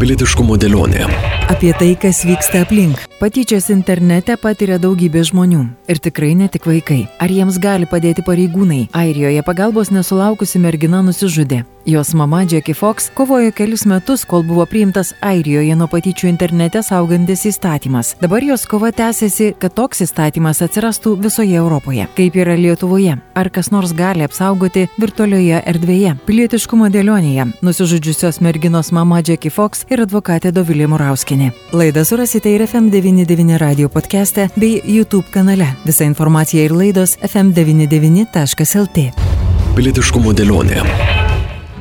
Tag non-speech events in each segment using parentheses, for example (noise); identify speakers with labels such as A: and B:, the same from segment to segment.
A: Pilietiškumo dėlionė.
B: Apie tai, kas vyksta aplink. Patyčias internete patiria daugybė žmonių. Ir tikrai ne tik vaikai. Ar jiems gali padėti pareigūnai? Airijoje pagalbos nesulaukusi mergina nusižudė. Jos mama Jackie Fox kovojo kelius metus, kol buvo priimtas Airijoje nuo patyčių internete saugantis įstatymas. Dabar jos kova tęsiasi, kad toks įstatymas atsirastų visoje Europoje. Kaip yra Lietuvoje? Ar kas nors gali apsaugoti virtualioje erdvėje? Pilietiškumo dėlionėje nusižudžiusios merginos mama Jackie Fox ir advokatė Dovilė Murauskinė. Laidą surasite ir FM99 radio podcast'e bei YouTube kanale. Visa informacija ir laidos fm99.lt.
A: Pilietiškumo dėlionė.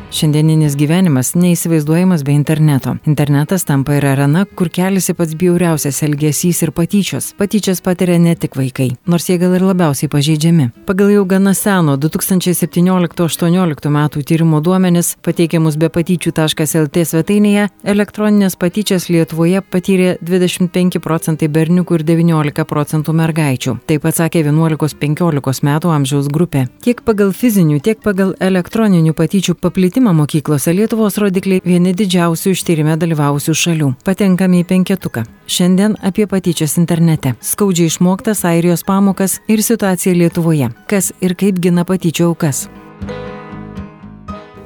B: Šiandieninis gyvenimas neįsivaizduojamas be interneto. Internetas tampa ir arena, kur keliasi pats bjauriausias elgesys ir patyčios. Patyčias patiria ne tik vaikai, nors jie gal ir labiausiai pažeidžiami. Pagal jau gana seno 2017-2018 metų tyrimo duomenis, pateikiamus be patyčių.lt svetainėje, elektroninės patyčias Lietuvoje patyrė 25 procentai berniukų ir 19 procentų mergaičių. Taip atsakė 11-15 metų amžiaus grupė. Tiek pagal fizinių, tiek pagal elektroninių patyčių paplitimą švietimą mokyklose Lietuvos rodikliai vieni didžiausių ištyrime dalyvausių šalių. Patenkame į penketuką. Šiandien apie patyčias internete. Skaudžiai išmoktas Airijos pamokas ir situaciją Lietuvoje. Kas ir kaip gina patyčių aukas.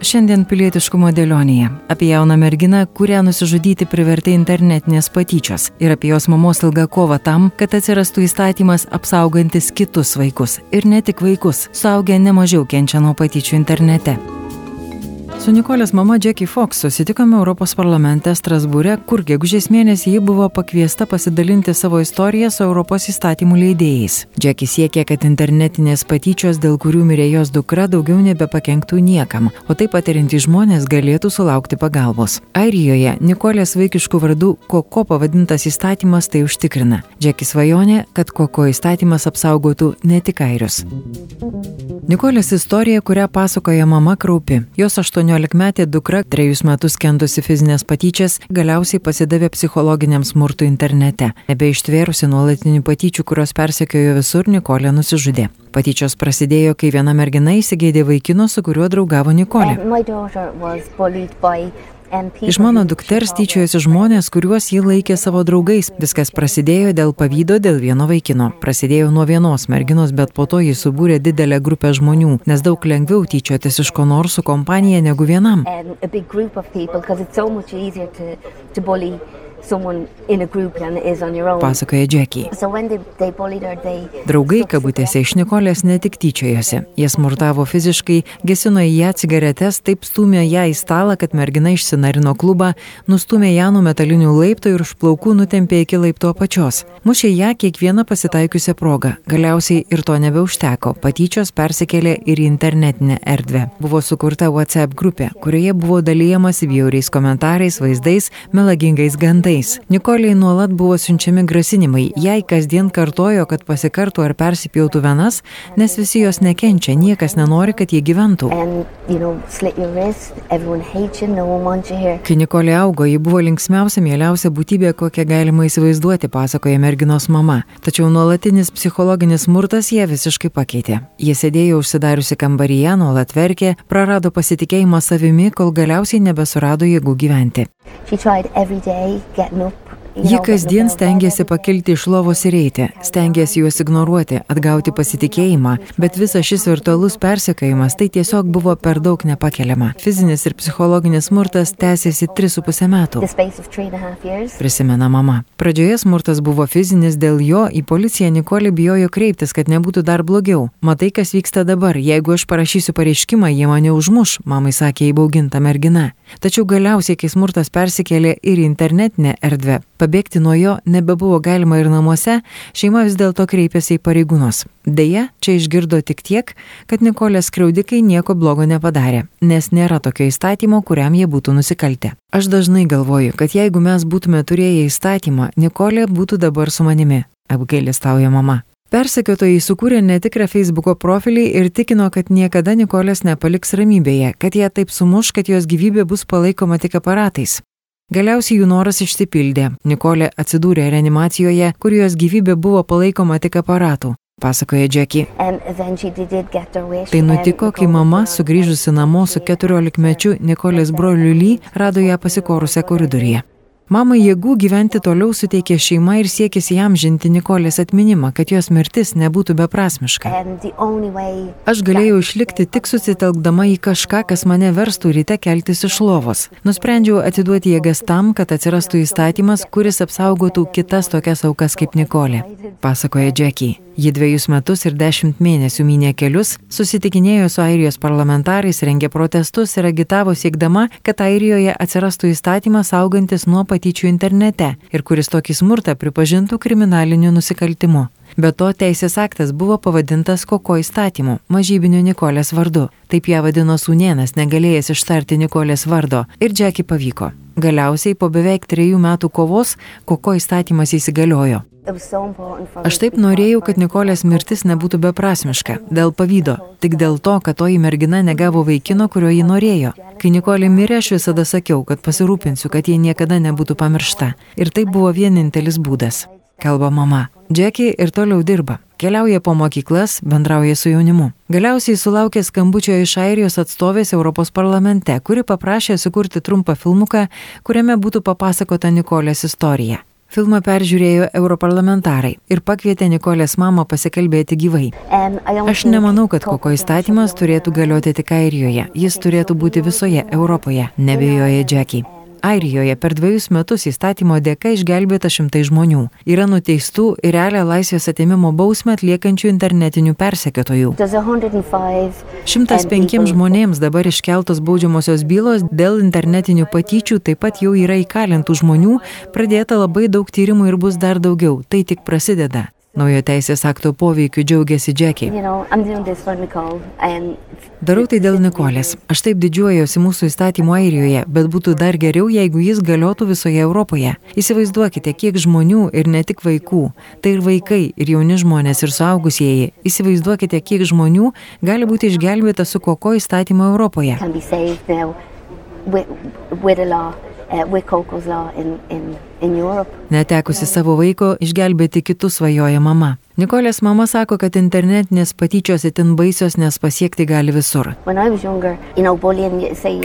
B: Šiandien pilietiškumo dėlionėje. Apie jauną merginą, kurią nusižudyti privertė internetinės patyčios. Ir apie jos mamos ilgą kovą tam, kad atsirastų įstatymas apsaugantis kitus vaikus. Ir ne tik vaikus. Suaugę nemažiau kenčia nuo patyčių internete. Su Nikolės mama Jackie Fox susitikome Europos parlamente Strasbūre, kur gegužės mėnesį ji buvo pakviesta pasidalinti savo istoriją su Europos įstatymų leidėjais. Jackie siekė, kad internetinės patyčios, dėl kurių mirė jos dukra, daugiau nebepakenktų niekam, o taip patiriantys žmonės galėtų sulaukti pagalbos. Airijoje Nikolės vaikiškų vardų Koko pavadintas įstatymas tai užtikrina. Jackie svajonė, kad Koko įstatymas apsaugotų ne tik airius. Nikolės istorija, kurią pasakoja mama kraupi. Jos 18 17-metė dukra, trejus metus kentusi fizinės patyčias, galiausiai pasidavė psichologiniam smurtui internete. Nebeištvėrusi nuolatinių patyčių, kurios persekiojo visur, Nikolė nusižudė. Patyčios prasidėjo, kai viena mergina įsigėdė vaikino, su kuriuo draugavo Nikolė. Iš mano dukters tyčiojosi žmonės, kuriuos ji laikė savo draugais. Viskas prasidėjo dėl pavydo dėl vieno vaikino. Prasidėjo nuo vienos merginos, bet po to jis subūrė didelę grupę žmonių, nes daug lengviau tyčiotis iš ko nors su kompanija negu vienam. Pasakoja Jackie. Draugai kabutėse iš Nikolės ne tik tyčiojosi. Jie smurtavo fiziškai, gesino į ją cigaretes, taip stumė ją į stalą, kad mergina išsinarino klubą, nustumė ją nuo metalinių laiptų ir už plaukų nutempė iki laipto apačios. Mušė ją kiekvieną pasitaikiusią progą. Galiausiai ir to nebeužteko. Patyčios persikėlė ir į internetinę erdvę. Buvo sukurta WhatsApp grupė, kurioje buvo dalyjamasi bjauriais komentarais, vaizdais, melagingais gandais veiksmais. Nikoliai nuolat buvo siunčiami grasinimai, jai kasdien kartojo, kad pasikartų ar persipjautų venas, nes visi jos nekenčia, niekas nenori, kad jie gyventų. And, you know, wrist, you, Kai Nikolė augo, ji buvo linksmiausia, mieliausia būtybė, kokią galima įsivaizduoti, pasakoja merginos mama. Tačiau nuolatinis psichologinis smurtas ją visiškai pakeitė. Jie sėdėjo užsidariusi kambaryje, nuolat verkė, prarado pasitikėjimą savimi, kol galiausiai nebesurado jėgų gyventi. She tried every day Dạ, cạn nước Ji kasdien stengiasi pakilti iš lovos ir eiti, stengiasi juos ignoruoti, atgauti pasitikėjimą, bet visas šis virtualus persekiojimas tai tiesiog buvo per daug nepakeliama. Fizinis ir psichologinis smurtas tęsėsi 3,5 metų. Prisimena mama. Pradžioje smurtas buvo fizinis, dėl jo į policiją Nikolė bijojo kreiptis, kad nebūtų dar blogiau. Matai, kas vyksta dabar, jeigu aš parašysiu pareiškimą, jie mane užmuš, mamai sakė įbauginta mergina. Tačiau galiausiai, kai smurtas persikėlė ir internetinę erdvę, Pabėgti nuo jo nebebuvo galima ir namuose, šeima vis dėlto kreipėsi į pareigūnus. Deja, čia išgirdo tik tiek, kad Nikolės skriaudikai nieko blogo nepadarė, nes nėra tokio įstatymo, kuriam jie būtų nusikaltę. Aš dažnai galvoju, kad jeigu mes būtume turėję įstatymą, Nikolė būtų dabar su manimi, apgailestauja mama. Persekiotojai sukūrė netikrą Facebook'o profilį ir tikino, kad niekada Nikolės nepaliks ramybėje, kad ją taip sumuš, kad jos gyvybė bus palaikoma tik aparatais. Galiausiai jų noras išsipildė. Nikolė atsidūrė reanimacijoje, kur jos gyvybė buvo palaikoma tik aparatų. pasakoja Jackie. Tai nutiko, kai mama, sugrįžusi namo su 14-mečiu Nikolės broliu Ly, rado ją pasikorusią koridoriuje. Mamai jėgų gyventi toliau suteikė šeima ir siekis jam žinti Nikolės atminimą, kad jos mirtis nebūtų beprasmiška. Aš galėjau išlikti tik susitelkdama į kažką, kas mane verstų ryte keltis iš lovos. Nusprendžiau atiduoti jėgas tam, kad atsirastų įstatymas, kuris apsaugotų kitas tokias aukas kaip Nikolė, pasakoja Jackie. Ji dviejus metus ir dešimt mėnesių mynė kelius, susitikinėjo su Airijos parlamentarais, rengė protestus ir agitavo siekdama, kad Airijoje atsirastų įstatymas saugantis nuo patyčių internete ir kuris tokį smurtą pripažintų kriminaliniu nusikaltimu. Be to, teisės aktas buvo pavadintas Koko įstatymu, mažybiniu Nikolės vardu. Taip ją vadino sūnienas, negalėjęs ištarti Nikolės vardo, ir Džeki pavyko. Galiausiai po beveik trejų metų kovos Koko įstatymas įsigaliojo. Aš taip norėjau, kad Nikolės mirtis nebūtų beprasmiška, dėl pavydo, tik dėl to, kad toji mergina negavo vaikino, kurio ji norėjo. Kai Nikolė mirė, aš visada sakiau, kad pasirūpinsiu, kad jie niekada nebūtų pamiršta. Ir tai buvo vienintelis būdas. Kalba mama. Džeki ir toliau dirba. Keliauja po mokyklas, bendrauja su jaunimu. Galiausiai sulaukė skambučio iš Airijos atstovės Europos parlamente, kuri paprašė sukurti trumpą filmuką, kuriame būtų papasakota Nikolės istorija. Filmą peržiūrėjo europarlamentarai ir pakvietė Nikolės mamą pasikalbėti gyvai. Aš nemanau, kad koko įstatymas turėtų galioti tik Airijoje, jis turėtų būti visoje Europoje, nebejoja Jackie. Airijoje per dviejus metus įstatymo dėka išgelbėta šimtai žmonių. Yra nuteistų ir realią laisvės atėmimo bausmę atliekančių internetinių persekiotojų. 105 žmonėms dabar iškeltos baudžiamosios bylos dėl internetinių patyčių, taip pat jau yra įkalintų žmonių, pradėta labai daug tyrimų ir bus dar daugiau. Tai tik prasideda. Naujo teisės akto poveikiu džiaugiasi Džekiai. Darau tai dėl Nikolės. Aš taip didžiuojuosi mūsų įstatymu Airijoje, bet būtų dar geriau, jeigu jis galiotų visoje Europoje. Įsivaizduokite, kiek žmonių ir ne tik vaikų, tai ir vaikai, ir jauni žmonės, ir suaugusieji. Įsivaizduokite, kiek žmonių gali būti išgelbėta su koko įstatymu Europoje. Netekusi savo vaiko, išgelbėti kitus svajoja mama. Nikolės mama sako, kad internetinės patyčios itin baisios, nes pasiekti gali visur. Kai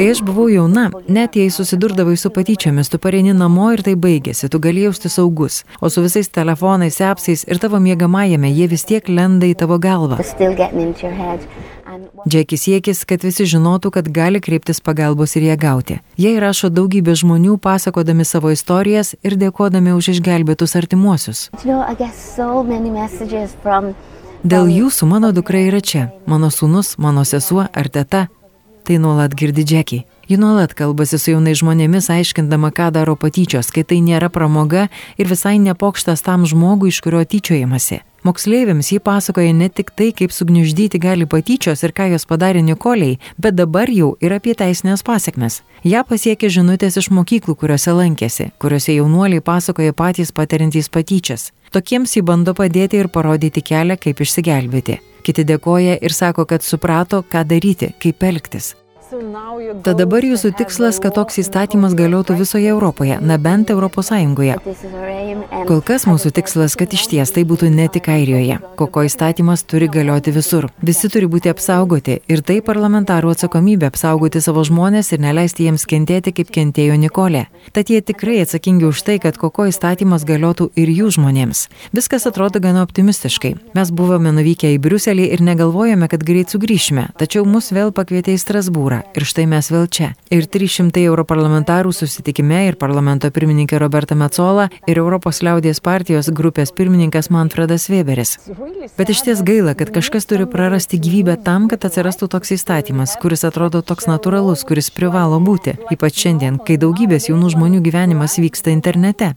B: aš buvau jauna, net jei susidurdavai su patyčiomis, tu pareini namo ir tai baigėsi, tu gali jausti saugus, o su visais telefonais, apsais ir tavo mėgamajame jie vis tiek lenda į tavo galvą. Džekis siekis, kad visi žinotų, kad gali kreiptis pagalbos ir ją gauti. Jie įrašo daugybę žmonių, pasakodami savo istorijas ir dėkodami už išgelbėtus artimuosius. Dėl jūsų mano dukra yra čia, mano sūnus, mano sesuo ar teta. Tai nuolat girdi Džekį. Ji nuolat kalbasi su jaunai žmonėmis, aiškindama, ką daro patyčios, kai tai nėra pramoga ir visai nepokštas tam žmogui, iš kurio tyčiojamasi. Moksleiviams jį pasakoja ne tik tai, kaip sugniuždyti gali patyčios ir ką jos padarė Nikoliai, bet dabar jau ir apie teisinės pasiekmes. Ja pasiekė žinutės iš mokyklų, kuriuose lankėsi, kuriuose jaunuoliai pasakoja patys patiriantys patyčias. Tokiems jį bando padėti ir parodyti kelią, kaip išsigelbėti. Kiti dėkoja ir sako, kad suprato, ką daryti, kaip elgtis. Tad dabar jūsų tikslas, kad toks įstatymas galiotų visoje Europoje, na bent Sąjungoje. Kol kas mūsų tikslas, kad iš ties tai būtų ne tik Airijoje. Koko įstatymas turi galioti visur. Visi turi būti apsaugoti ir tai parlamentarų atsakomybė apsaugoti savo žmonės ir neleisti jiems kentėti, kaip kentėjo Nikolė. Tad jie tikrai atsakingi už tai, kad koko įstatymas galiotų ir jų žmonėms. Viskas atrodo gana optimistiškai. Mes buvome nuvykę į Briuselį ir negalvojame, kad greit sugrįšime, tačiau mus vėl pakvietė į Strasbūrą eurą ir štai mes vėl čia. Ir 300 europarlamentarų susitikime ir parlamento pirmininkė Roberta Metzola ir Europos liaudės partijos grupės pirmininkas Manfredas Weberis. Bet iš ties gaila, kad kažkas turi prarasti gyvybę tam, kad atsirastų toks įstatymas, kuris atrodo toks natūralus, kuris privalo būti, ypač šiandien, kai daugybės jaunų žmonių gyvenimas vyksta internete.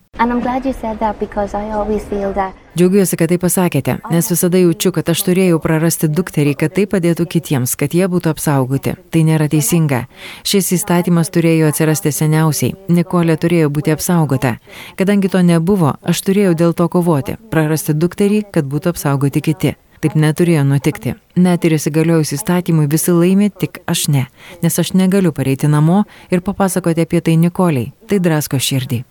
B: Džiaugiuosi, kad tai pasakėte, nes visada jaučiu, kad aš turėjau prarasti dukterį, kad tai padėtų kitiems, kad jie būtų apsaugoti. Tai nėra teisinga. Šis įstatymas turėjo atsirasti seniausiai. Nikolė turėjo būti apsaugota. Kadangi to nebuvo, aš turėjau dėl to kovoti. Prarasti dukterį, kad būtų apsaugoti kiti. Taip neturėjo nutikti. Net ir įsigaliojus įstatymui visi laimi, tik aš ne. Nes aš negaliu pareiti namo ir papasakoti apie tai Nikoliai. Tai drasko širdį.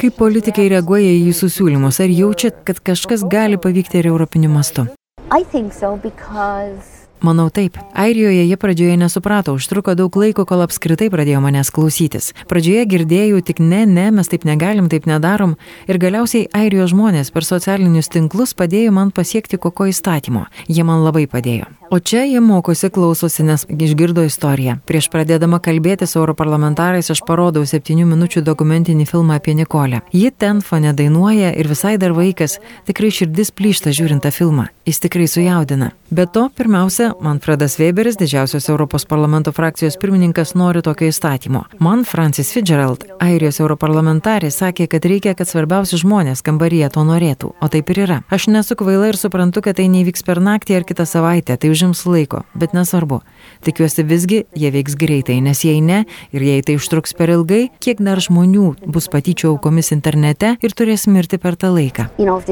B: Kaip politikai reaguoja į jūsų siūlymus? Ar jaučiat, kad kažkas gali pavykti ir europiniu mastu?
C: I think so because
B: Manau taip. Airijoje jie pradžioje nesuprato, užtruko daug laiko, kol apskritai pradėjo manęs klausytis. Pradžioje girdėjau tik ne, ne, mes taip negalim, taip nedarom. Ir galiausiai airijos žmonės per socialinius tinklus padėjo man pasiekti koko įstatymo. Jie man labai padėjo. O čia jie mokosi, klausosi, nes išgirdo istoriją. Prieš pradėdama kalbėti su europarlamentarais aš parodau septynių minučių dokumentinį filmą apie Nikolę. Ji ten fone dainuoja ir visai dar vaikas. Tikrai širdis plyšta žiūrint tą filmą. Jis tikrai sujaudina. Be to, pirmiausia, Manfredas Weberis, didžiausios Europos parlamento frakcijos pirmininkas, nori tokio įstatymo. Man Francis Fitzgerald, Airijos europarlamentarė, sakė, kad reikia, kad svarbiausi žmonės kambaryje to norėtų. O taip ir yra. Aš nesu kvaila ir suprantu, kad tai nevyks per naktį ar kitą savaitę. Tai užims laiko, bet nesvarbu. Tikiuosi visgi, jie veiks greitai, nes jei ne, ir jei tai užtruks per ilgai, kiek dar žmonių bus patyčių aukomis internete ir turės mirti per tą laiką.
C: you know if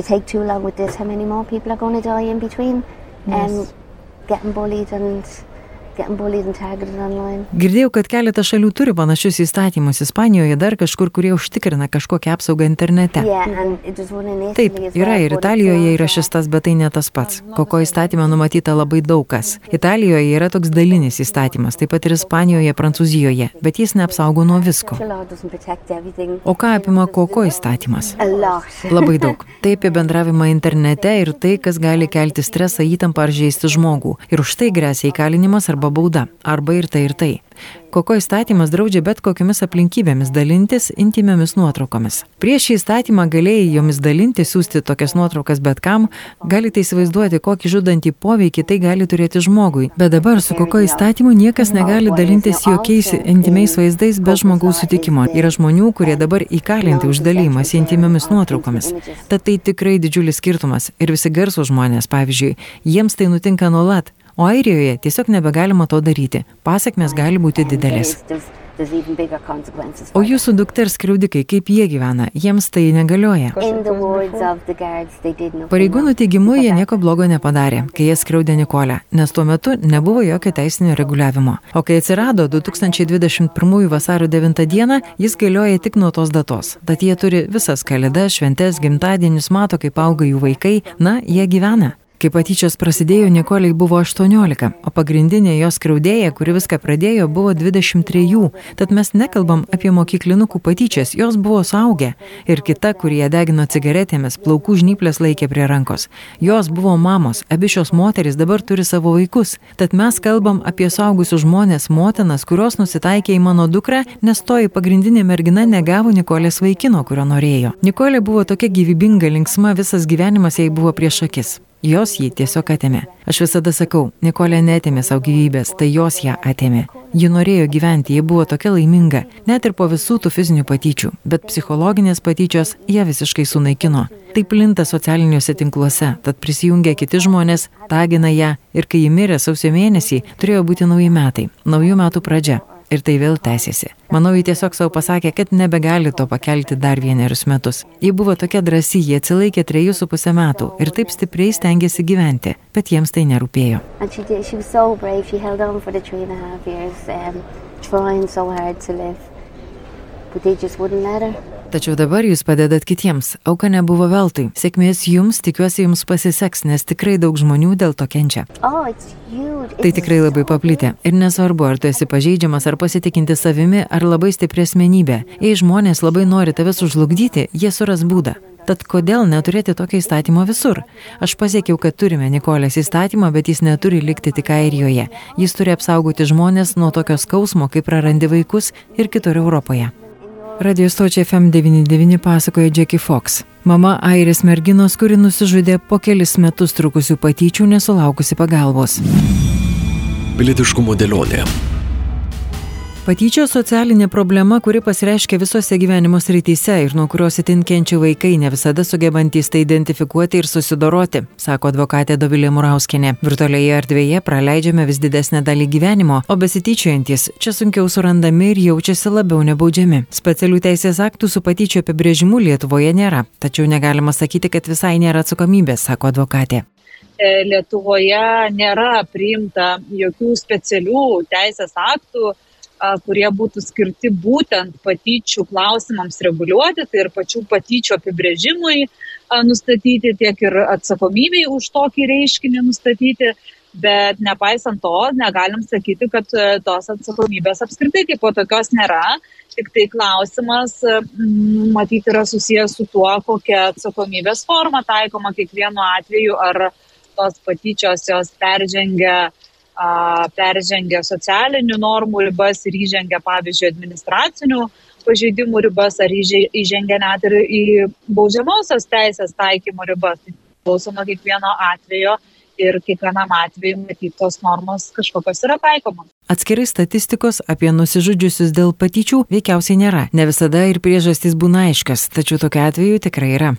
C: getting bullied and
B: Girdėjau, kad keletas šalių turi panašius įstatymus. Ispanijoje dar kažkur, kurie užtikrina kažkokią apsaugą internete. Taip, yra ir Italijoje yra šis tas, bet tai ne tas pats. Koko įstatymė numatyta labai daug kas. Italijoje yra toks dalinis įstatymas, taip pat ir Ispanijoje, Prancūzijoje, bet jis neapsaugo nuo visko. O ką apima koko įstatymas? Labai daug. (laughs) Tai apie bendravimą internete ir tai, kas gali kelti stresą, įtampą ar žaisti žmogų. Ir už tai grėsia įkalinimas arba bauda. Arba ir tai ir tai. Koko įstatymas draudžia bet kokiamis aplinkybėmis dalintis intimiamis nuotraukomis. Prieš šį įstatymą galėjai jomis dalinti, siūsti tokias nuotraukas bet kam, galite įsivaizduoti, kokį žudantį poveikį tai gali turėti žmogui. Bet dabar su koko įstatymu niekas negali dalintis jokiais intimiais vaizdais be žmogaus sutikimo. Yra žmonių, kurie dabar įkalinti už dalymas intimiamis nuotraukomis. Tad tai tikrai didžiulis skirtumas. Ir visi garsų žmonės, pavyzdžiui, jiems tai nutinka nuolat. O Airijoje tiesiog nebegalima to daryti. Pasiekmes gali būti didelės. O jūsų dukters skriaudikai, kaip jie gyvena, jiems tai negalioja. Pareigūnų teigimu, jie nieko blogo nepadarė, kai jie skriaudė Nikolę, nes tuo metu nebuvo jokio teisinio reguliavimo. O kai atsirado 2021 vasario 9 dieną, jis galioja tik nuo tos datos. Tad jie turi visas kalėdas, šventes, gimtadienius, mato, kaip auga jų vaikai, na, jie gyvena. Kai patyčios prasidėjo, Nikoliai buvo 18, o pagrindinė jos kraudėja, kuri viską pradėjo, buvo 23. Tad mes nekalbam apie mokyklinukų patyčias, jos buvo suaugę. Ir kita, kurie degino cigaretėmis, plaukų žnyplės laikė prie rankos. Jos buvo mamos, abi šios moteris dabar turi savo vaikus. Tad mes kalbam apie suaugusius žmonės, motinas, kurios nusitaikė į mano dukrą, nes toji pagrindinė mergina negavo Nikolės vaikino, kurio norėjo. Nikolė buvo tokia gyvybinga, linksma, visas gyvenimas jai buvo prieš akis. Jos jį tiesiog atėmė. Aš visada sakau, Nikolė netėmė savo gyvybės, tai jos ją atėmė. Ji norėjo gyventi, ji buvo tokia laiminga, net ir po visų tų fizinių patyčių, bet psichologinės patyčios ją visiškai sunaikino. Tai plinta socialiniuose tinkluose, tad prisijungia kiti žmonės, tagina ją ir kai ji mirė sausio mėnesį, turėjo būti nauji metai, naujų metų pradžia. Ir tai vėl tęsiasi. Manau, ji tiesiog savo pasakė, kad nebegali to pakelti dar vienerius metus. Ji buvo tokia drąsi, jie atsilaikė trejus su pusę metų ir taip stipriai stengiasi gyventi, bet jiems tai nerūpėjo.
C: She did. She so brave. Years, um, trying so hard to live, but they just wouldn't let her.
B: Tačiau dabar jūs padedat kitiems. Auka nebuvo veltui. Sėkmės jums, tikiuosi jums pasiseks, nes tikrai daug žmonių dėl to kenčia.
C: Oh.
B: Tai tikrai labai paplitę. Ir nesvarbu, ar tu esi pažeidžiamas, ar pasitikinti savimi, ar labai stipri asmenybė. Jei žmonės labai nori tave sužlugdyti, jie suras būdą. Tad kodėl neturėti tokio įstatymo visur? Aš pasiekiau, kad turime Nikolės įstatymą, bet jis neturi likti tik Airijoje. Jis turi apsaugoti žmonės nuo tokio skausmo, kaip prarandi vaikus ir kitur Europoje. Radio stočiai FM99 pasakoja Jackie Fox. Mama airis merginos, kuri nusižudė po kelis metus trukusių patyčių nesulaukusi pagalbos.
A: Pilietiškumo dėlionė.
B: Patyčios socialinė problema, kuri pasireiškia visose gyvenimo srityse ir nuo kurios itin kenčia vaikai, ne visada sugebantys tai identifikuoti ir susidoroti, sako advokatė Dovilė Murauskinė. Virtualioje erdvėje praleidžiame vis didesnę dalį gyvenimo, o besityčiojantis čia sunkiau surandami ir jaučiasi labiau nebaudžiami. Specialių teisės aktų su patyčio apibrėžimu Lietuvoje nėra, tačiau negalima sakyti, kad visai nėra atsakomybės, sako advokatė.
D: E, Lietuvoje nėra priimta jokių specialių teisės aktų kurie būtų skirti būtent patyčių klausimams reguliuoti, tai ir pačių patyčių apibrėžimui nustatyti, tiek ir atsakomybei už tokį reiškinį nustatyti. Bet nepaisant to, negalim sakyti, kad tos atsakomybės apskritai kaip po tokios nėra. Tik tai klausimas, matyti, yra susijęs su tuo, kokia atsakomybės forma taikoma kiekvienu atveju, ar tos patyčios jos peržengia uh, peržengia socialinių normų ribas ir įžengia, pavyzdžiui, administracinių pažeidimų ribas ar įžengia net ir į baudžiamosios teisės taikymo ribas. Tai klauso nuo kiekvieno atvejo ir kiekvienam atveju matyt tos normos kažkokios yra taikomos.
B: Atskirai statistikos apie nusižudžiusius dėl patyčių veikiausiai nėra. Ne visada ir priežastys būna aiškas, tačiau tokiu atveju tikrai yra.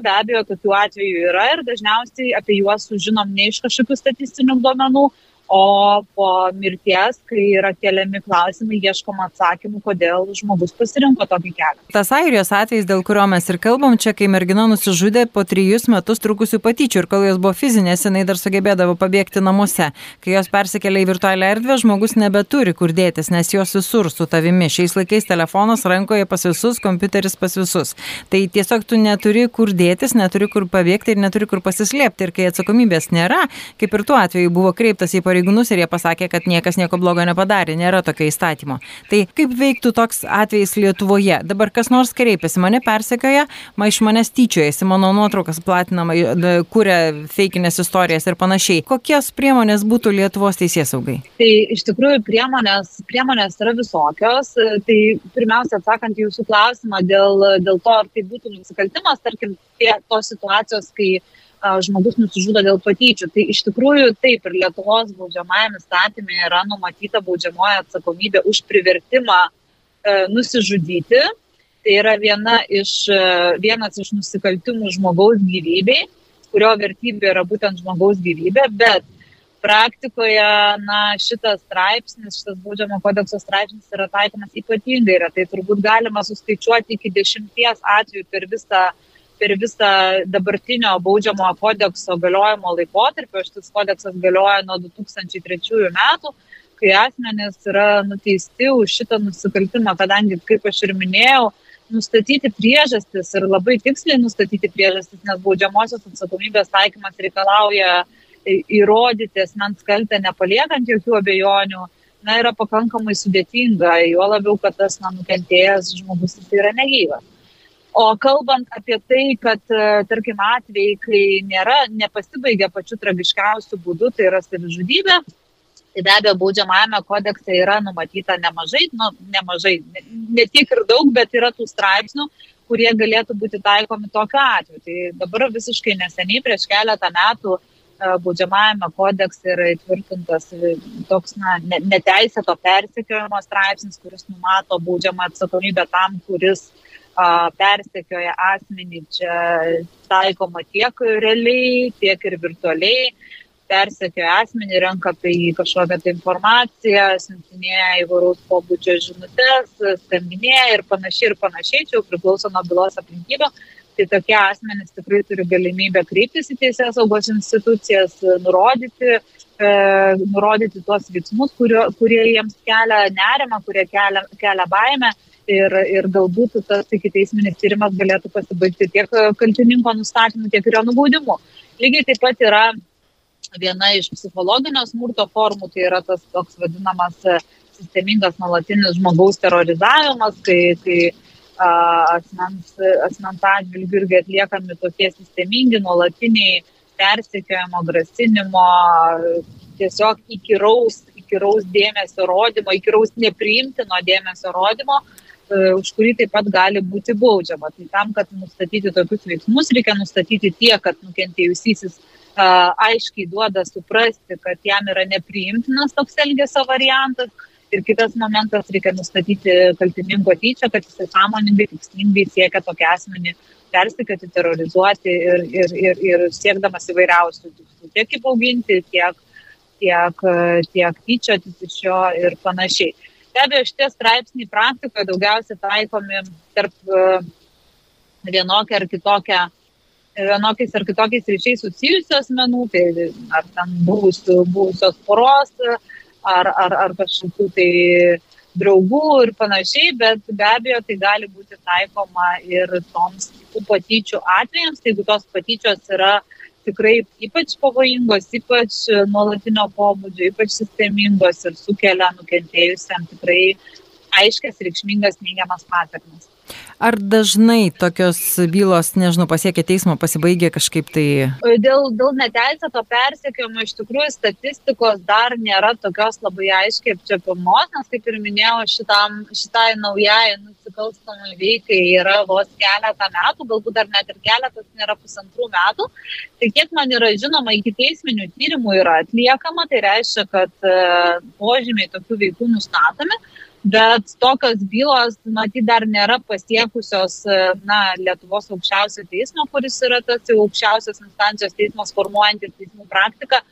D: Be abejo, tokių atvejų yra ir dažniausiai apie juos sužinom ne iš kažkokių statistinių duomenų, o po mirties, kai yra keliami klausimai, ieškoma atsakymų, kodėl žmogus pasirinko tokį kelią.
B: Tas airijos atvejs, dėl kurio mes ir kalbam, čia kai mergina nusižudė po trijus metus trukusių patyčių ir kol jos buvo fizinės, jinai dar sugebėdavo pabėgti namuose. Kai jos persikėlė į virtualią erdvę, žmogus nebeturi kur dėtis, nes jos visur su tavimi. Šiais laikais telefonas rankoje pas visus, kompiuteris pas visus. Tai tiesiog tu neturi kur dėtis, neturi kur pabėgti ir neturi kur pasislėpti. Ir kai atsakomybės nėra, kaip ir tuo atveju buvo kreiptas į pareigūną, pareigūnus ir jie pasakė, kad niekas nieko blogo nepadarė, nėra tokio įstatymo. Tai kaip veiktų toks atvejis Lietuvoje? Dabar kas nors kreipiasi, mane persekioja, ma iš manęs tyčiojasi, mano nuotraukas platinama, kuria feikinės istorijas ir panašiai. Kokios priemonės būtų Lietuvos teisės saugai?
D: Tai iš tikrųjų priemonės, priemonės yra visokios. Tai pirmiausia, atsakant jūsų klausimą dėl, dėl to, ar tai būtų nusikaltimas, tarkim, tie, tos situacijos, kai žmogus nusižudo dėl patyčių. Tai iš tikrųjų taip ir Lietuvos baudžiamajame statymė yra numatyta baudžiamoja atsakomybė už privertimą e, nusižudyti. Tai yra viena iš, e, vienas iš nusikaltimų žmogaus gyvybei, kurio vertybė yra būtent žmogaus gyvybė, bet praktikoje na, šitas straipsnis, šitas baudžiamo kodekso straipsnis yra taikomas ypatingai retai. Turbūt galima suskaičiuoti iki dešimties atvejų per visą uh, per visą dabartinio baudžiamojo kodekso galiojimo laikotarpį, šitas kodeksas galioja nuo 2003 metų, kai asmenys yra nuteisti už šitą nusikaltimą, kadangi, kaip aš ir minėjau, nustatyti priežastis ir labai tiksliai nustatyti priežastis, nes baudžiamosios atsakomybės taikymas reikalauja įrodyti asmens kaltę, nepaliekant jokių abejonių, na, yra pakankamai sudėtinga, juo labiau, kad tas na, nukentėjęs žmogus jis yra negyvas. O kalbant apie tai, kad, e, tarkim, atvejai, kai nėra, nepasibaigia pačiu tragiškiausiu būdu, tai yra savižudybė, tai be abejo baudžiamajame kodekse yra numatyta nemažai, nu, nemažai, ne, ne tiek ir daug, bet yra tų straipsnių, kurie galėtų būti taikomi tokiu atveju. Tai dabar visiškai neseniai, prieš keletą metų, e, baudžiamajame kodekse yra įtvirtintas toks na, neteisėto persekiojimo straipsnis, kuris numato baudžiamą atsakomybę tam, kuris persekioja asmenį, čia taikoma tiek realiai, tiek ir virtualiai, persekioja asmenį, renka apie jį kažkokią tai informaciją, siuntinėja įvairaus pobūdžio žinutės, skambinėja ir panašiai ir panašiai, čia jau priklauso nuo bylos aplinkybių. Tai tokie asmenys tikrai turi galimybę kreiptis į teisės saugos institucijas, nurodyti, e, nurodyti tuos veiksmus, kurio, kurie jiems kelia nerimą, kurie kelia, kelia baimę ir, ir galbūt tas iki teisminis tyrimas galėtų pasibaigti tiek kaltininko nustatymu, tiek ir jo nubaudimu. Lygiai taip pat yra viena iš psichologinio smurto formų, tai yra tas toks vadinamas sistemingas nuolatinis žmogaus terrorizavimas, kai, kai a, asmens, asmens atžvilgių irgi atliekami tokie sistemingi, nuolatiniai persekiojimo, grasinimo, tiesiog įkyraus, įkyraus dėmesio rodymo, įkyraus nepriimtino dėmesio rodymo, E, už kurį taip pat gali būti baudžiama. Tai tam, kad nustatyti tokius veiksmus, reikia nustatyti tiek, kad nukentėjusysis aiškiai duoda suprasti, kad jam yra nepriimtinas toks elgesio variantas. Ir kitas momentas, reikia nustatyti kaltininko tyčia, kad jisai sąmoningai, tikslingai siekia tokį asmenį persikėti, terrorizuoti ir, ir, ir, ir siekdamas įvairiausių tikslų. Tiek įbauginti, tiek, tiek, tiek tyčiotis iš jo ir panašiai. Be abejo, šitie straipsniai praktikoje daugiausiai taikomi tarp e, vienokia ar kitokia vienokiais ar kitokiais ryšiais susijusių asmenų, tai ar ten buvusių, buvusios poros, ar, ar, ar kažkokių tai draugų ir panašiai, bet be abejo tai gali būti taikoma ir toms patyčių atvejams, tai jeigu tos patyčios yra tikrai ypač pavojingos, ypač nuolatinio pobūdžio, ypač sistemingos ir sukelia nukentėjusiam tikrai aiškias reikšmingas neigiamas patirtis.
B: Ar dažnai tokios bylos, nežinau, pasiekia teismo, pasibaigia kažkaip tai?
D: Dėl, dėl neteisėto persekiojimo iš tikrųjų statistikos dar nėra tokios labai aiškiai apčiapiamos, nes kaip ir minėjau, šitam, šitai naujai nusikalstamai veikai yra vos keletą metų, galbūt dar net ir keletas nėra pusantrų metų. Tai kiek man yra žinoma, iki teisminių tyrimų yra atliekama, tai reiškia, kad e, požymiai tokių veikų nustatomi bet tokios bylos, matyt, dar nėra pasiekusios na, Lietuvos aukščiausio teismo, kuris yra tas jau aukščiausios instancijos teismas formuojantis teismų praktiką.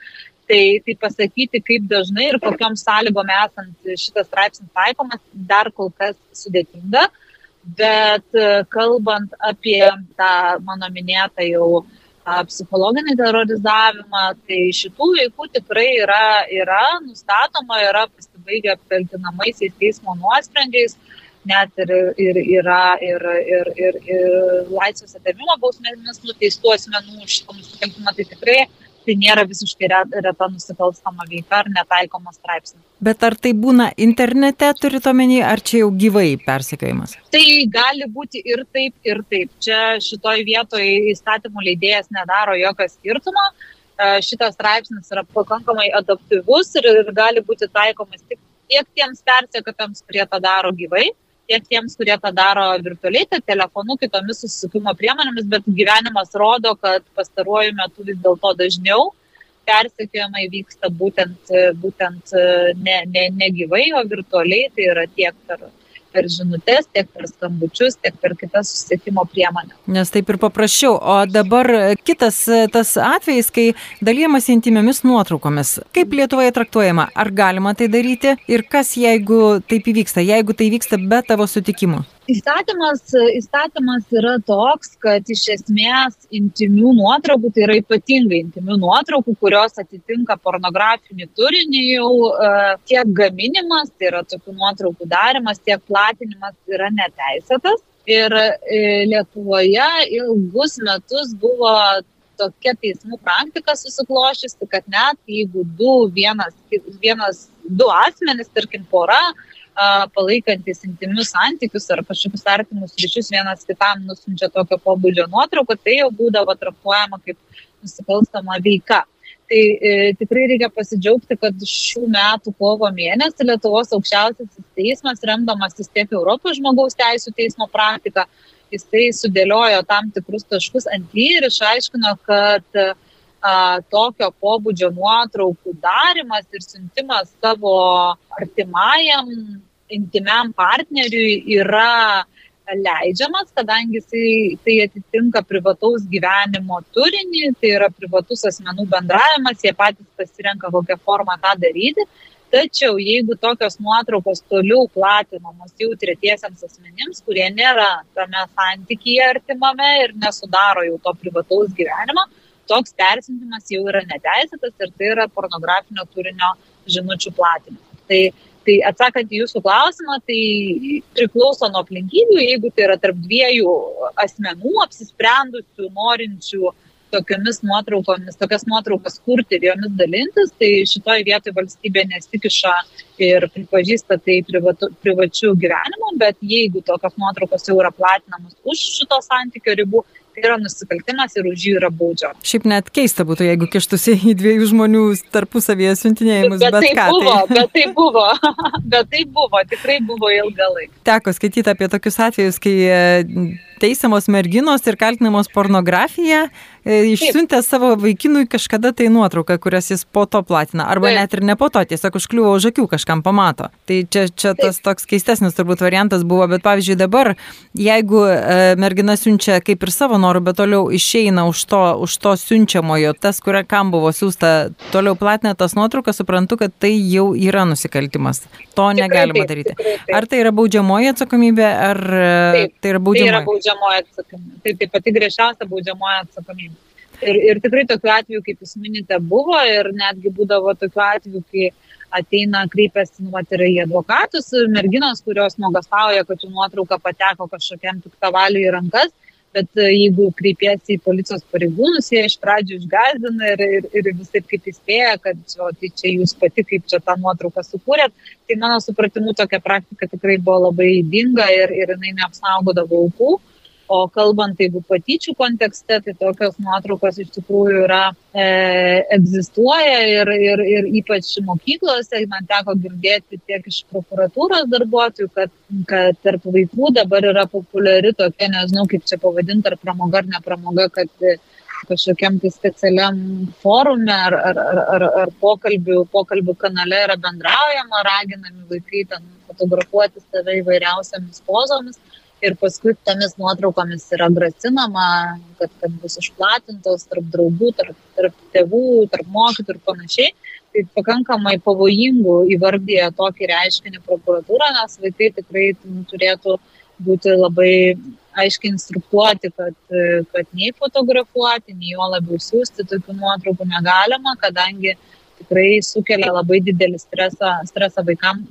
D: Tai, tai pasakyti, kaip dažnai ir kokiam sąlygom esant šitas straipsnis taikomas, dar kol kas sudėtinga. Bet kalbant apie tą mano minėtą jau psichologinį terorizavimą, tai šitų veikų tikrai yra, yra nustatoma, yra pasibaigę apkaltinamaisiais teismo nuosprendžiais, net ir, ir yra ir, ir, ir, ir laisvės atėmimo bausmėmis nuteistų asmenų šitą nusikaltimą, tai tikrai tai nėra visiškai reta nusikalstama veika ar netaikomas straipsnis.
B: Bet ar tai būna internete, turint omeny, ar čia jau gyvai persekiojimas?
D: Tai gali būti ir taip, ir taip. Čia šitoj vietoje įstatymų leidėjas nedaro jokio skirtumo. Šitas straipsnis yra pakankamai adaptyvus ir, ir gali būti taikomas tik tiek tiems persekotams, kurie tą daro gyvai, tiek tiems, kurie tą daro virtualiai, tai telefonu, kitomis susisiekimo priemonėmis, bet gyvenimas rodo, kad pastaruoju metu vis dėlto dažniau persekiojimai vyksta būtent, būtent ne, ne, ne gyvai, o virtualiai, tai yra tiek per per žinutės, tiek per skambučius, tiek per kitas susisiekimo priemonės.
B: Nes taip ir paprasčiau. O dabar kitas tas atvejis, kai dalyjamas intimiomis nuotraukomis. Kaip Lietuvoje traktuojama? Ar galima tai daryti? Ir kas, jeigu taip įvyksta, jeigu tai vyksta be tavo sutikimo?
D: Įstatymas, įstatymas yra toks, kad iš esmės intimių nuotraukų, tai yra ypatingai intimių nuotraukų, kurios atitinka pornografinį turinį jau uh, tiek gaminimas, tai yra tokių nuotraukų darimas, tiek platinimas yra neteisėtas. Ir e, Lietuvoje ilgus metus buvo tokia teismų praktika susiklošiusi, kad net jeigu du, vienas, vienas, du asmenys, tarkim, pora, palaikantis intimius santykius ar kažkokius artimus ryšius vienas kitam nusinčia tokio pobūdžio nuotrauką, tai jau būdavo traktuojama kaip nusikalstama veika. Tai e, tikrai reikia pasidžiaugti, kad šių metų kovo mėnesį Lietuvos aukščiausiasis teismas, remdamasis tiek Europos žmogaus teisų teismo praktika, jisai sudėliojo tam tikrus taškus ant jį ir išaiškino, kad a, tokio pobūdžio nuotraukų darimas ir siuntimas savo artimajam intimiam partneriui yra leidžiamas, kadangi jisai, tai atitinka privataus gyvenimo turinį, tai yra privatus asmenų bendravimas, jie patys pasirenka kokią formą tą daryti. Tačiau jeigu tokios nuotraukos toliau platinamos jau tretiesiams asmenims, kurie nėra tame santykyje artimame ir nesudaro jau to privataus gyvenimo, toks persintimas jau yra neteisėtas ir tai yra pornografinio turinio žinučių platinimas. Tai Tai atsakant į jūsų klausimą, tai priklauso nuo aplinkybių, jeigu tai yra tarp dviejų asmenų apsisprendusių, norinčių tokiamis nuotraukomis, tokias nuotraukas kurti ir jomis dalintis, tai šitoje vietoje valstybė nesikiša ir pripažįsta tai privatu, privačių gyvenimų, bet jeigu tokios nuotraukos jau yra platinamos už šito santykio ribų, tai yra nusikaltimas ir už jį yra baudžiama.
B: Šiaip net keista būtų, jeigu kištųsi į dviejų žmonių tarpusavėje siuntinėjimus.
D: Bet, bet,
B: bet
D: tai
B: ką,
D: buvo,
B: tai...
D: bet tai buvo, (laughs) bet tai buvo, tikrai buvo ilgą laiką.
B: Teko skaityti apie tokius atvejus, kai teisiamos merginos ir kaltinamos pornografija, e, išsiuntė savo vaikinui kažkada tai nuotrauką, kurias jis po to platina, arba Taip. net ir ne po to, tiesiog užkliuvo už akių kažkam pamato. Tai čia, čia tas toks keistesnis turbūt variantas buvo, bet pavyzdžiui dabar, jeigu e, mergina siunčia kaip ir savo norų, bet toliau išeina už to, už to siunčiamojo, tas, kuria kam buvo siūsta, toliau platina tas nuotraukas, suprantu, kad tai jau yra nusikaltimas. To negalima daryti. Ar tai yra baudžiamoji atsakomybė, ar e, taip, tai yra baudžiamoji? Baudžiamoji
D: atsakomybė. Tai, tai pati griežčiausia baudžiamoji atsakomybė. Ir, ir tikrai tokiu atveju, kaip jūs minite, buvo ir netgi būdavo tokiu atveju, kai ateina, kreipiasi nu, ir į advokatus, merginos, kurios nuogastauja, kad jų nuotrauka pateko kažkokiam piktavaliui į rankas, bet e, jeigu kreipiasi į policijos pareigūnus, jie iš pradžių išgazdina ir, ir, ir visai kaip įspėja, kad o, tai čia jūs pati kaip čia tą nuotrauką sukūrėt, tai mano supratimu tokia praktika tikrai buvo labai įdinga ir, ir jinai neapsaugodavo aukų. O kalbant, jeigu patyčių kontekste, tai tokios nuotraukos iš tikrųjų yra, e, egzistuoja ir, ir, ir ypač mokyklose, man teko girdėti tiek iš prokuratūros darbuotojų, kad, kad tarp vaikų dabar yra populiari tokia, nežinau kaip čia pavadinti, ar pramoga ar nepramoga, kad kažkokiam tai specialiam forume ar, ar, ar, ar, ar pokalbių, pokalbių kanale yra bendraujama, raginami vaikai ten fotografuoti save įvairiausiamis pozomis ir paskui tomis nuotraukomis yra grasinama, kad, kad bus išplatintos tarp draugų, tarp, tarp tėvų, tarp mokytojų ir panašiai. Tai pakankamai pavojingų įvardyje tokį reiškinį prokuratūrą, nes vaikai tikrai turėtų būti labai aiškiai instruktuoti, kad, kad nei fotografuoti, nei jo labiau siūsti tokių nuotraukų negalima, kadangi tikrai sukelia labai didelį stresą, stresą vaikams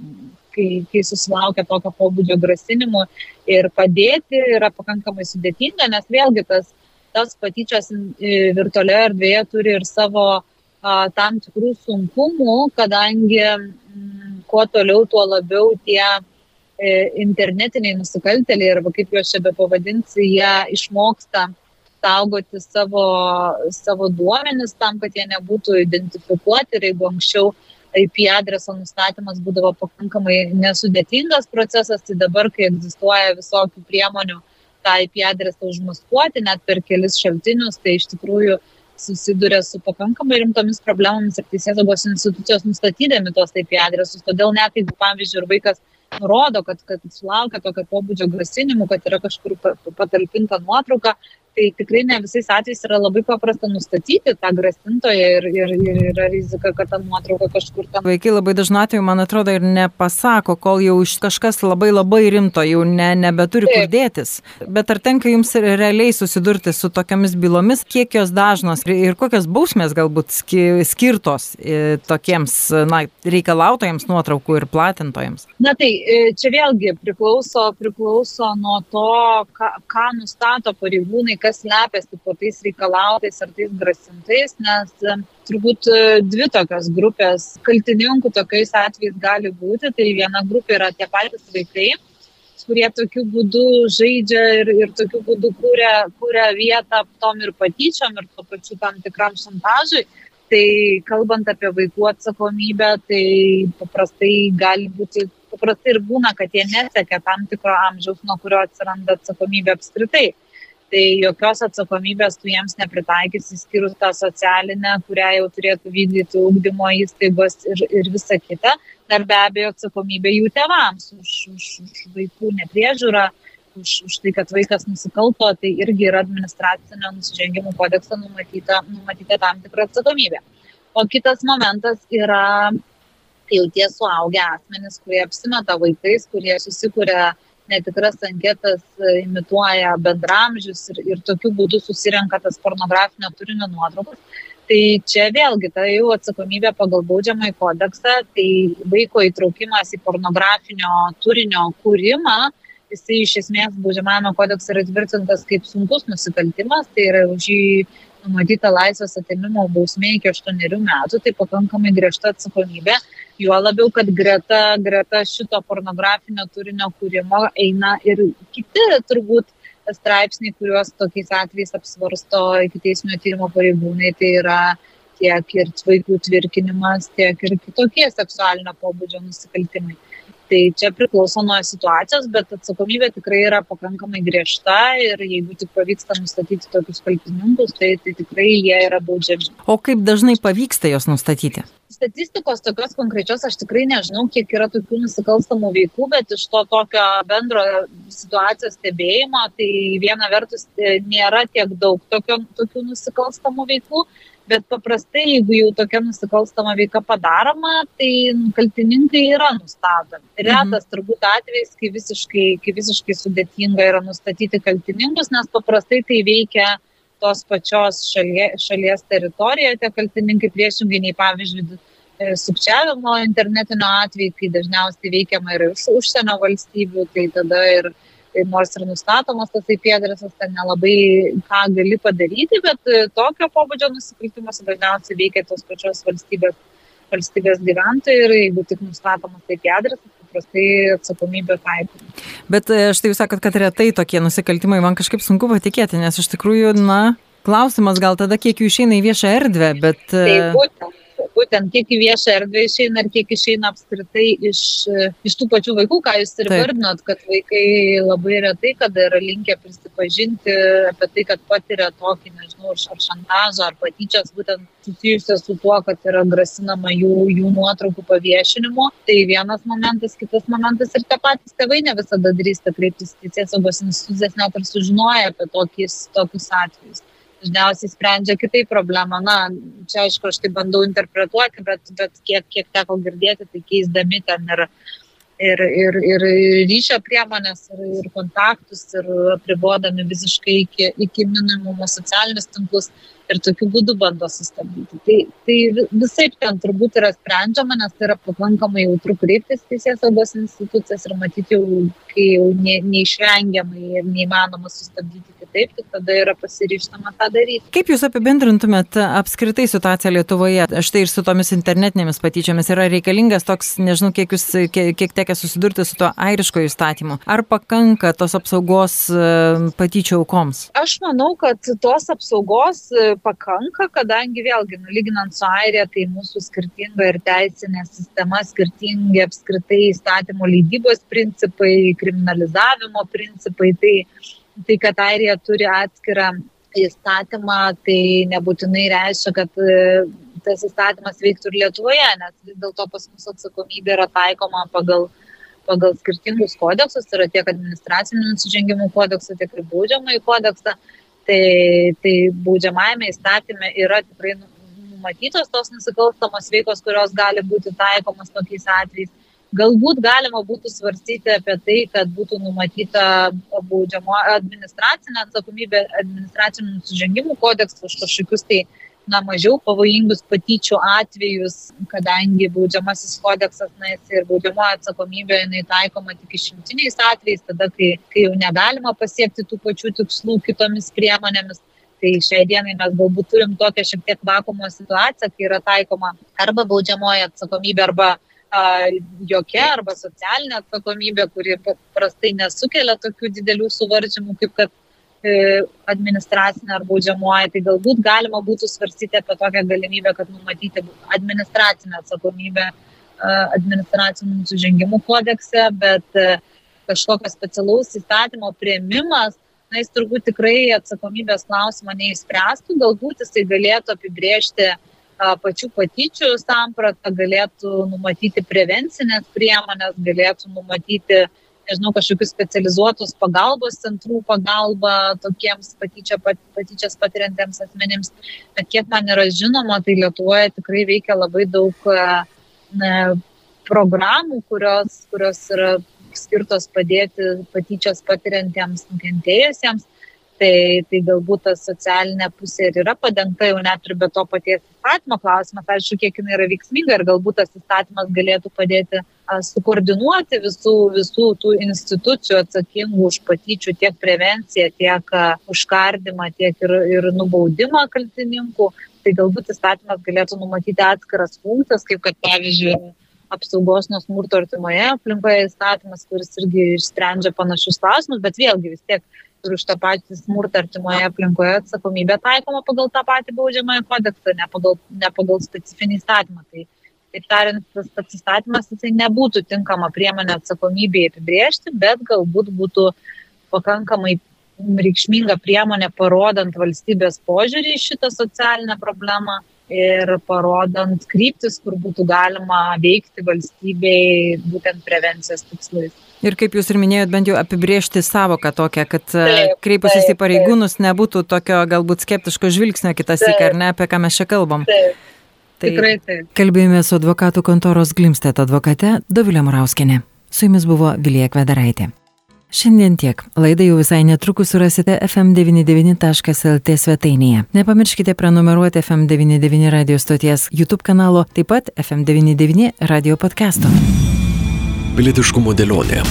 D: kai, kai susilaukia tokio pobūdžio grasinimų ir padėti yra pakankamai sudėtinga, nes vėlgi tas, tas patyčios virtualioje erdvėje turi ir savo a, tam tikrų sunkumų, kadangi m, mm, kuo toliau, tuo labiau tie e, internetiniai nusikaltėliai, arba kaip juos čia be pavadinsi, jie išmoksta saugoti savo, savo duomenis tam, kad jie nebūtų identifikuoti ir jeigu anksčiau IP adreso nustatymas būdavo pakankamai nesudėtingas procesas, tai dabar, kai egzistuoja visokių priemonių tą IP adresą užmaskuoti, net per kelis šaltinius, tai iš tikrųjų susiduria su pakankamai rimtomis problemomis ir teisėsaugos institucijos nustatydami tos IP adresus. Todėl net jeigu, pavyzdžiui, ir vaikas nurodo, kad, kad sulaukia tokio pobūdžio grasinimų, kad yra kažkur patalpinta nuotrauka, tai tikrai ne visais atvejais yra labai paprasta nustatyti tą grasintoją ir, ir, ir yra rizika, kad ta nuotrauka kažkur ten.
B: Vaikai labai dažnai atveju, man atrodo, ir nepasako, kol jau kažkas labai labai rimto, jau ne, nebeturi Taip. kur dėtis. Bet ar tenka jums realiai susidurti su tokiamis bylomis, kiek jos dažnos ir kokios bausmės galbūt skirtos e, tokiems na, reikalautojams nuotraukų ir platintojams?
D: Na tai e, čia vėlgi priklauso, priklauso nuo to, ką, ką nustato pareigūnai, kas slepiasi po tais reikalautais ar tais grasintais, nes e, turbūt e, dvi tokios grupės kaltininkų tokiais atvejais gali būti. Tai viena grupė yra tie patys vaikai, kurie tokiu būdu žaidžia ir, ir tokiu būdu kūrė, kūrė vietą tom ir patyčiom ir to pačiu tam tikram šantažui. Tai kalbant apie vaikų atsakomybę, tai paprastai gali būti, paprastai ir būna, kad jie nesiekia tam tikro amžiaus, nuo kurio atsiranda atsakomybė apskritai tai jokios atsakomybės tu jiems nepritaikysi, išskyrus tą socialinę, kurią jau turėtų vykdyti ugdymo įstaigos ir, ir visa kita. Dar be abejo atsakomybė jų tėvams už, už, už vaikų nepriežiūrą, už, už tai, kad vaikas nusikalto, tai irgi yra administracinio nusižengimų kodekso numatyta, numatyta tam tikra atsakomybė. O kitas momentas yra jau tie suaugę asmenys, kurie apsimeta vaikais, kurie susikuria netikras anketas e, imituoja bendramžius ir, ir tokiu būdu susirenka tas pornografinio turinio nuotraukas. Tai čia vėlgi ta jau atsakomybė pagal baudžiamąjį kodeksą, tai vaiko įtraukimas į pornografinio turinio kūrimą, jisai iš esmės baudžiamąjame kodekse yra tvirtintas kaip sunkus nusikaltimas, tai yra už jį numatyta laisvės atėmimo bausmė iki 8 metų, tai pakankamai griežta atsakomybė Juo labiau, kad greta, greta šito pornografinio turinio kūrimo eina ir kiti turbūt straipsniai, kuriuos tokiais atvejais apsvarsto iki teisminio tyrimo pareigūnai, tai yra tiek ir vaikų tvirkinimas, tiek ir kitokie seksualinio pobūdžio nusikaltimai. Tai čia priklauso nuo situacijos, bet atsakomybė tikrai yra pakankamai griežta ir jeigu tik pavyksta nustatyti tokius kaltininkus, tai, tai tikrai jie yra baudžiami.
B: O kaip dažnai pavyksta jos nustatyti?
D: Statistikos tokios konkrečios aš tikrai nežinau, kiek yra tokių nusikalstamų veikų, bet iš to tokio bendro situacijos stebėjimo, tai viena vertus e, nėra tiek daug tokio, tokių nusikalstamų veikų, bet paprastai, jeigu jau tokia nusikalstama veika padaroma, tai kaltininkai yra nustatomi. Mhm. Retas turbūt atvejs, kai visiškai, kai visiškai sudėtinga yra nustatyti kaltininkus, nes paprastai tai veikia tos pačios šalie, šalies teritorijoje tie kaltininkai priešingai nei pavyzdžiui sukčiavimo internetinio atveju, kai dažniausiai veikiama ir iš užsienio valstybių, tai tada ir nors ir nustatomas tas IP adresas, ten nelabai ką gali padaryti, bet tokio pobūdžio nusikaltimuose dažniausiai veikia tos pačios valstybės, valstybės gyventojai ir jeigu tik nustatomas IP adresas, paprastai atsakomybė taikoma.
B: Bet štai jūs sakot, kad retai tokie nusikaltimai man kažkaip sunku patikėti, nes iš tikrųjų, na, klausimas gal tada, kiek jų išeina į viešą erdvę, bet...
D: Tai būtent būtent kiek į viešą erdvę išeina ir kiek išeina apskritai iš, iš tų pačių vaikų, ką jūs ir vardinot, kad vaikai labai retai kada yra linkę prisipažinti apie tai, kad patiria tokį, nežinau, ar šantažą, ar patyčias, būtent susijusias su tuo, kad yra grasinama jų, jų nuotraukų paviešinimu. Tai vienas momentas, kitas momentas ir tie patys tėvai ne visada drįsta kreiptis į teisės saugos institucijas, net ir sužinoja apie tokius, tokius atvejus dažniausiai sprendžia kitaip problemą. Na, čia aišku, aš tai bandau interpretuoti, bet, bet kiek, kiek teko girdėti, tai keisdami ten ir, ir, ir, ir ryšio priemonės, ir, ir kontaktus, ir apribodami visiškai iki, iki minimumo socialinius tinklus ir tokiu būdu bando sustabdyti. Tai, tai visai ten turbūt yra sprendžiama, nes tai yra pakankamai jautru kreiptis teisės saugos institucijas ir matyti jau, kai jau ne, neišvengiamai ir neįmanoma sustabdyti kitaip, tai tada yra pasiryštama tą daryti.
B: Kaip Jūs apibendrintumėt apskritai situaciją Lietuvoje? Štai ir su tomis internetinėmis patyčiomis yra reikalingas toks, nežinau, kiek Jūs, kiek, kiek tekia susidurti su tuo airiško įstatymu. Ar pakanka tos apsaugos e, patyčių aukoms?
D: Aš manau, kad tos apsaugos pakanka, kadangi vėlgi, nulyginant su Airija, tai mūsų skirtinga ir teisinė sistema, skirtingi apskritai įstatymų leidybos principai, kriminalizavimo principai. Tai tai, kad Airija turi atskirą įstatymą, tai nebūtinai reiškia, kad e, tas įstatymas veiktų ir Lietuvoje, nes vis dėlto pas mus atsakomybė yra taikoma pagal, pagal skirtingus kodeksus, tai yra tiek administracinių nusižengimų kodeksą, tiek ir baudžiamąjį kodeksą. Tai, tai baudžiamajame įstatymė yra tikrai numatytos tos nusikalstamos veikos, kurios gali būti taikomas tokiais atvejais. Galbūt galima būtų svarstyti apie tai, kad būtų numatyta baudžiamo administracinė atsakomybė administracinių nusižengimų kodeksų už kažkokius tai na, mažiau pavojingus patyčių atvejus, kadangi baudžiamasis kodeksas na, ir baudžiamoji atsakomybė jinai taikoma tik išimtiniais atvejais, tada, kai, kai jau negalima pasiekti tų pačių tikslų kitomis priemonėmis. Tai šiai dienai mes galbūt turim tokią šiek tiek vakumo situaciją, kai yra taikoma arba baudžiamoji atsakomybė, arba jokia arba socialinė atsakomybė, kuri paprastai nesukelia tokių didelių suvaržymų, kaip kad administracinė ar baudžiamoji, tai galbūt galima būtų svarstyti apie tokią galimybę, kad numatyti administracinę atsakomybę administracinių nusižengimų kodekse, bet e, kažkokio specialaus įstatymo prieimimas, na, jis turbūt tikrai atsakomybės klausimą neįspręstų, galbūt jisai galėtų apibriežti uh, pačių patyčių sampratą, galėtų numatyti prevencinės priemonės, galėtų numatyti, nežinau, kažkokius specializuotus pagalbos centrų pagalbą tokiems patyčia, patyčias patiriantiems asmenims. Bet kiek man yra žinoma, tai Lietuvoje tikrai veikia labai daug ne, programų, kurios, kurios yra skirtos padėti patyčias patiriantiems nukentėjusiems tai, tai galbūt ta socialinė pusė ir yra padengta jau net ir be to paties įstatymo klausimas, aišku, kiek jinai yra veiksminga ir galbūt tas įstatymas galėtų padėti sukoordinuoti visų, visų tų institucijų atsakingų už patyčių tiek prevenciją, tiek a, užkardimą, tiek ir, ir nubaudimą kaltininkų. Tai galbūt įstatymas galėtų numatyti atskiras funkcijas, kaip kad pavyzdžiui apsaugos nuo smurto artimoje aplinkoje įstatymas, kuris irgi išsprendžia panašius klausimus, bet vėlgi vis tiek ir už tą patį smurtą artimoje aplinkoje atsakomybė taikoma pagal tą patį baudžiamąją kodeksą, ne pagal, ne pagal specifinį įstatymą. Tai, taip tariant, tas pats įstatymas jisai nebūtų tinkama priemonė atsakomybėje apibriežti, bet galbūt būtų pakankamai reikšminga priemonė parodant valstybės požiūrį į šitą socialinę problemą ir parodant kryptis, kur būtų galima veikti valstybei būtent prevencijos tikslais.
B: Ir kaip jūs ir minėjot, bent jau apibriežti savoką tokią, kad e, kreipusis į pareigūnus nebūtų tokio galbūt skeptiško žvilgsnio kitas įk, ar ne, apie ką mes čia kalbam.
D: Taip. Tai Tikrai taip.
B: Kalbėjome su advokatų kontoros Glimstet advokate Dovilė Murauskinė. Su jumis buvo Vilija Kvedaraitė. Šiandien tiek. Laidą jau visai netrukus surasite fm99.lt svetainėje. Nepamirškite prenumeruoti FM99 radio stoties YouTube kanalo, taip pat FM99 radio podcast'o.
A: Pilietiškumo dėlionė.